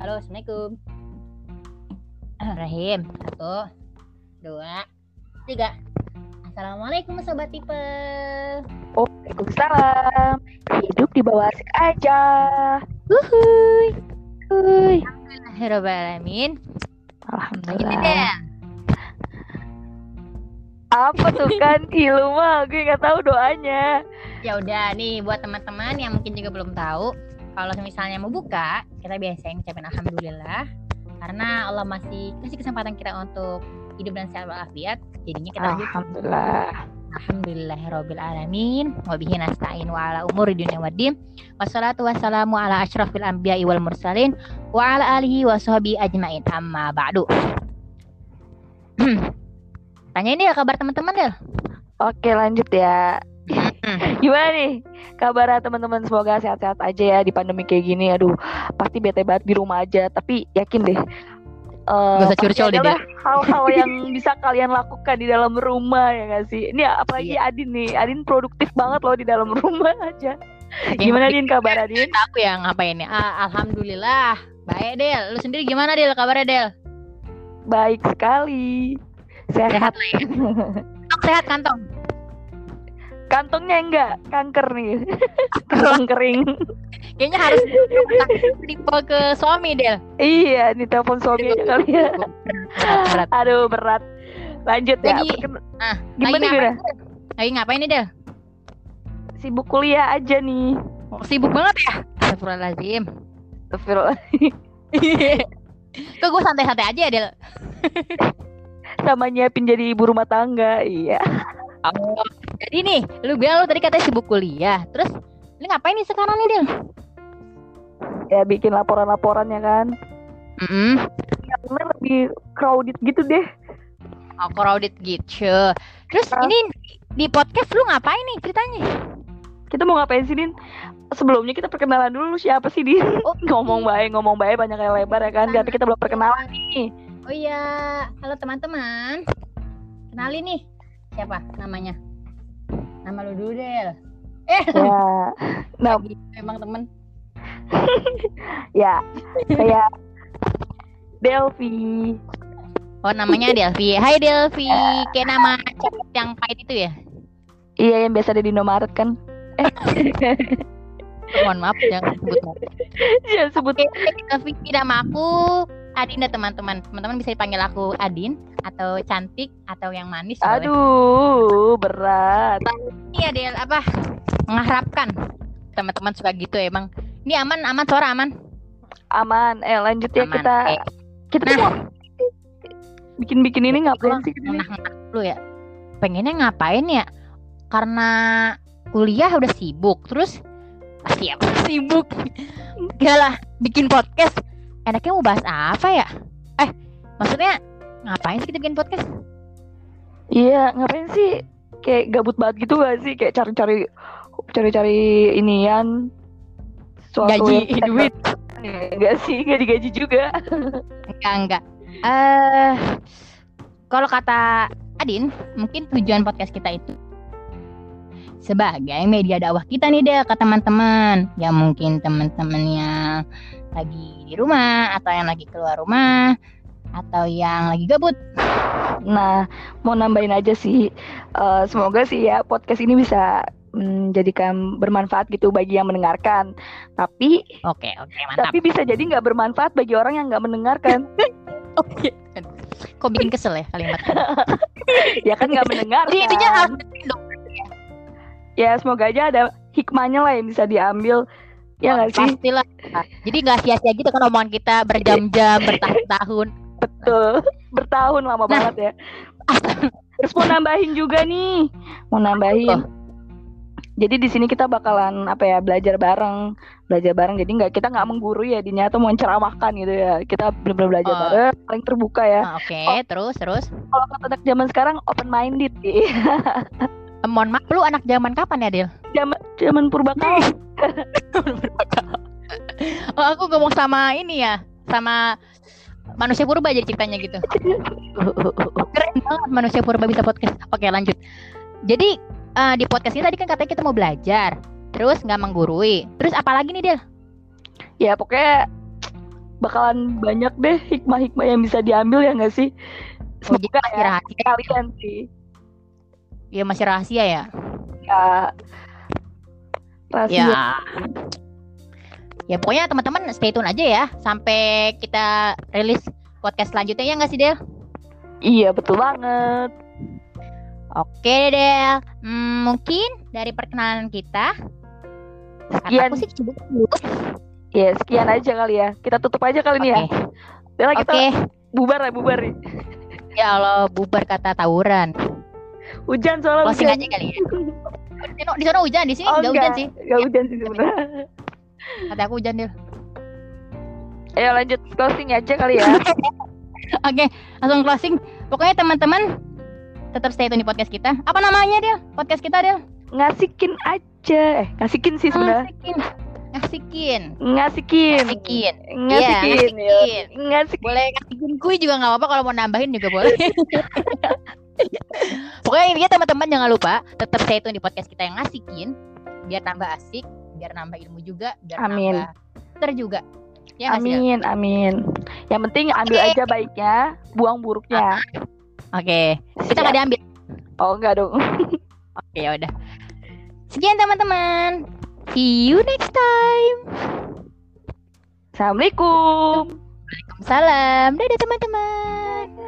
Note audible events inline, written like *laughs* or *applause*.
Halo, Assalamualaikum. *clears throat* Rahim. Satu, dua, tiga. Assalamualaikum Sobat Tipe. Waalaikumsalam. Hidup di bawah asik aja. Wuhui. Wuhui. Alhamdulillahirrahmanirrahim. Alhamdulillah. Apa tuh kan? *laughs* Ilu mah gue nggak tahu doanya. Ya udah nih buat teman-teman yang mungkin juga belum tahu, kalau misalnya mau buka, kita biasain ucapin alhamdulillah karena Allah masih kasih kesempatan kita untuk hidup dan sehat walafiat. Jadinya kita lanjut Alhamdulillah. Alhamdulillahirabbil alamin wa bihi nasta'in wa ala umuri dunya waddin. Wassalatu wassalamu ala asyrafil anbiya'i wal mursalin wa ala alihi wa sahbihi ajmain. Amma ba'du. *clears throat* Tanyain deh kabar teman-teman Del. Oke lanjut ya. Hmm. *laughs* Gimana nih kabar teman-teman? Semoga sehat-sehat aja ya di pandemi kayak gini. Aduh, pasti bete banget di rumah aja. Tapi yakin deh. eh, Gak usah curcol deh, hal-hal yang bisa kalian lakukan di dalam rumah ya gak sih? Ini apalagi Iya. Adin nih, Adin produktif banget loh di dalam *laughs* rumah aja. Gimana Din kabar Adin? Aku yang ngapain ya? Ah, Alhamdulillah. Baik Del. Lu sendiri gimana Del kabarnya Del? Baik sekali. Sehat. Sehat ya. *laughs* Sehat kantong. Kantongnya enggak kanker nih. *laughs* Kantong kering. Kayaknya harus tipe ke suami Del. iya, nih telepon suami aja kali ya. Berat, berat. *laughs* Aduh, berat. Lanjut ya. Jadi, Perken- Ah, Gimana lagi ngapain? Lagi ngapain nih Del? Sibuk kuliah aja nih. Oh, sibuk banget ya? Astagfirullahaladzim. Astagfirullah. Kok gue santai-santai aja ya Del? *laughs* Sama nyiapin jadi ibu rumah tangga. Iya. Oh, jadi nih, lu bilang lu tadi katanya sibuk kuliah. Terus, lu ngapain nih sekarang nih Del? Ya bikin laporan-laporan ya kan. Mm Karena lebih crowded gitu deh. Oh, crowded gitu. Terus Ah. ini di podcast lu ngapain nih ceritanya? Kita mau ngapain sih, Din? Sebelumnya kita perkenalan dulu siapa sih, Din? Oh. *laughs* ngomong baik, ngomong baik banyak yang lebar ya kan. Tapi kita belum perkenalan nih. Oh iya, halo teman-teman. Kenalin nih, siapa namanya? Nama lu dulu Del. Eh, Ya. *laughs* Nah, emang temen. *laughs* ya. Saya Delvi. Oh namanya Delvi. Hai Delvi, kayak nama cewek yang pahit itu ya? Iya, yang biasa ada di Indomaret kan. *laughs* Mohon maaf jangan sebut merek. Jangan sebut Oke, Delvi nama aku Adinda teman-teman. Teman-teman bisa dipanggil aku Adin atau cantik atau yang manis. Aduh. Del, apa? Mengharapkan teman-teman suka gitu emang. Ini aman, aman suara aman. Aman. Eh, lanjut ya Aman. kita. Oke. Kita Nah. bikin-bikin ini ngapain sih? Nah, dulu ya. Pengennya ngapain ya? Karena kuliah udah sibuk, terus pasti apa *laughs* sibuk. Gak lah, bikin podcast. Enaknya mau bahas apa ya? Eh, maksudnya ngapain sih kita bikin podcast? Iya, ngapain sih? Kayak gabut banget gitu gak sih? Kayak cari-cari cari-cari inian suatu Gaji, yang- duit. Enggak sih, *laughs* enggak digaji juga. Enggak, enggak. Eh, kalau kata Adin, mungkin tujuan podcast kita itu sebagai media dakwah kita nih deh ke teman-teman. Ya mungkin teman-teman yang lagi di rumah atau yang lagi keluar rumah atau yang lagi gabut. Nah, mau nambahin aja sih. eh, semoga sih ya podcast ini bisa menjadikan bermanfaat gitu bagi yang mendengarkan. Tapi Oke, oke, mantap. tapi bisa jadi nggak bermanfaat bagi orang yang nggak mendengarkan. *laughs* Oke. Kok bikin kesel ya kalimat *laughs* ya kan nggak mendengarkan. Jadi intinya. Ya semoga aja ada hikmahnya lah yang bisa diambil. Ya nggak sih? Pastilah. Jadi nggak sia-sia gitu kan omongan kita berjam-jam, bertahun-tahun. Betul. *laughs* Bertahun lama Nah. banget ya. Terus mau nambahin juga nih. Mau nambahin. Jadi di sini kita bakalan apa ya belajar bareng, belajar bareng. Jadi nggak kita nggak menggurui ya dinya atau menceramahkan gitu ya. Kita benar-benar belajar Oh. bareng, paling terbuka ya. Nah, Oke, terus terus. Kalau anak zaman sekarang open minded sih. *laughs* Eh, mohon maaf, lu anak zaman kapan ya, Del? Zaman *laughs* zaman purbakala. Oh, aku ngomong sama ini ya, sama manusia purba jadi ceritanya gitu. Keren banget manusia purba bisa podcast. Oke, lanjut. Jadi eh, di podcast ini tadi kan katanya kita mau belajar, terus nggak menggurui. Terus apa lagi nih, Del? ya pokoknya bakalan banyak deh hikmah-hikmah yang bisa diambil ya nggak sih? Oh, Semoga masih ya rahasia. kalian sih. Ya masih rahasia ya. Ya, rahasia. Ya. Ya pokoknya teman-teman stay tune aja ya sampai kita rilis podcast selanjutnya ya nggak sih Del? Iya betul banget. Oke Del. Hmm, mungkin dari perkenalan kita. Sekian. Sih cukup. Ya sekian aja kali ya. Kita tutup aja kali ini ya. Oke. Kita Oke. bubar ya bubar nih. Ya Allah bubar kata tawuran. Hujan soalnya Closing hujan. aja kali ya. Di sana- hujan, di sini Oh, nggak hujan sih. Gak hujan sih sebenarnya. Kata aku hujan Del. Ayo lanjut closing aja kali ya. *laughs* Oke, langsung closing. Pokoknya teman-teman tetap stay tune di podcast kita. Apa namanya Del? Podcast kita Del? Ngasikin aja. Eh, ngasikin sih sebenarnya. Ngasikin. Ngasikin. Ngasikin. Ngasikin. Ngasikin. Iya, ya. Ngasikin. Boleh ngasikin kui juga nggak apa-apa kalau mau nambahin juga boleh. *laughs* Pokoknya intinya teman-teman jangan lupa tetap stay tune di podcast kita yang ngasikin biar tambah asik, biar nambah ilmu juga, biar Amin. nambah ter juga. Ya sih? Amin, amin. Yang penting ambil Oke. aja baiknya, buang buruknya. Oke, kita nggak diambil. Oh enggak dong. *laughs* Oke, ya udah. Sekian teman-teman. See you next time. Assalamualaikum. Waalaikumsalam. Dadah teman-teman.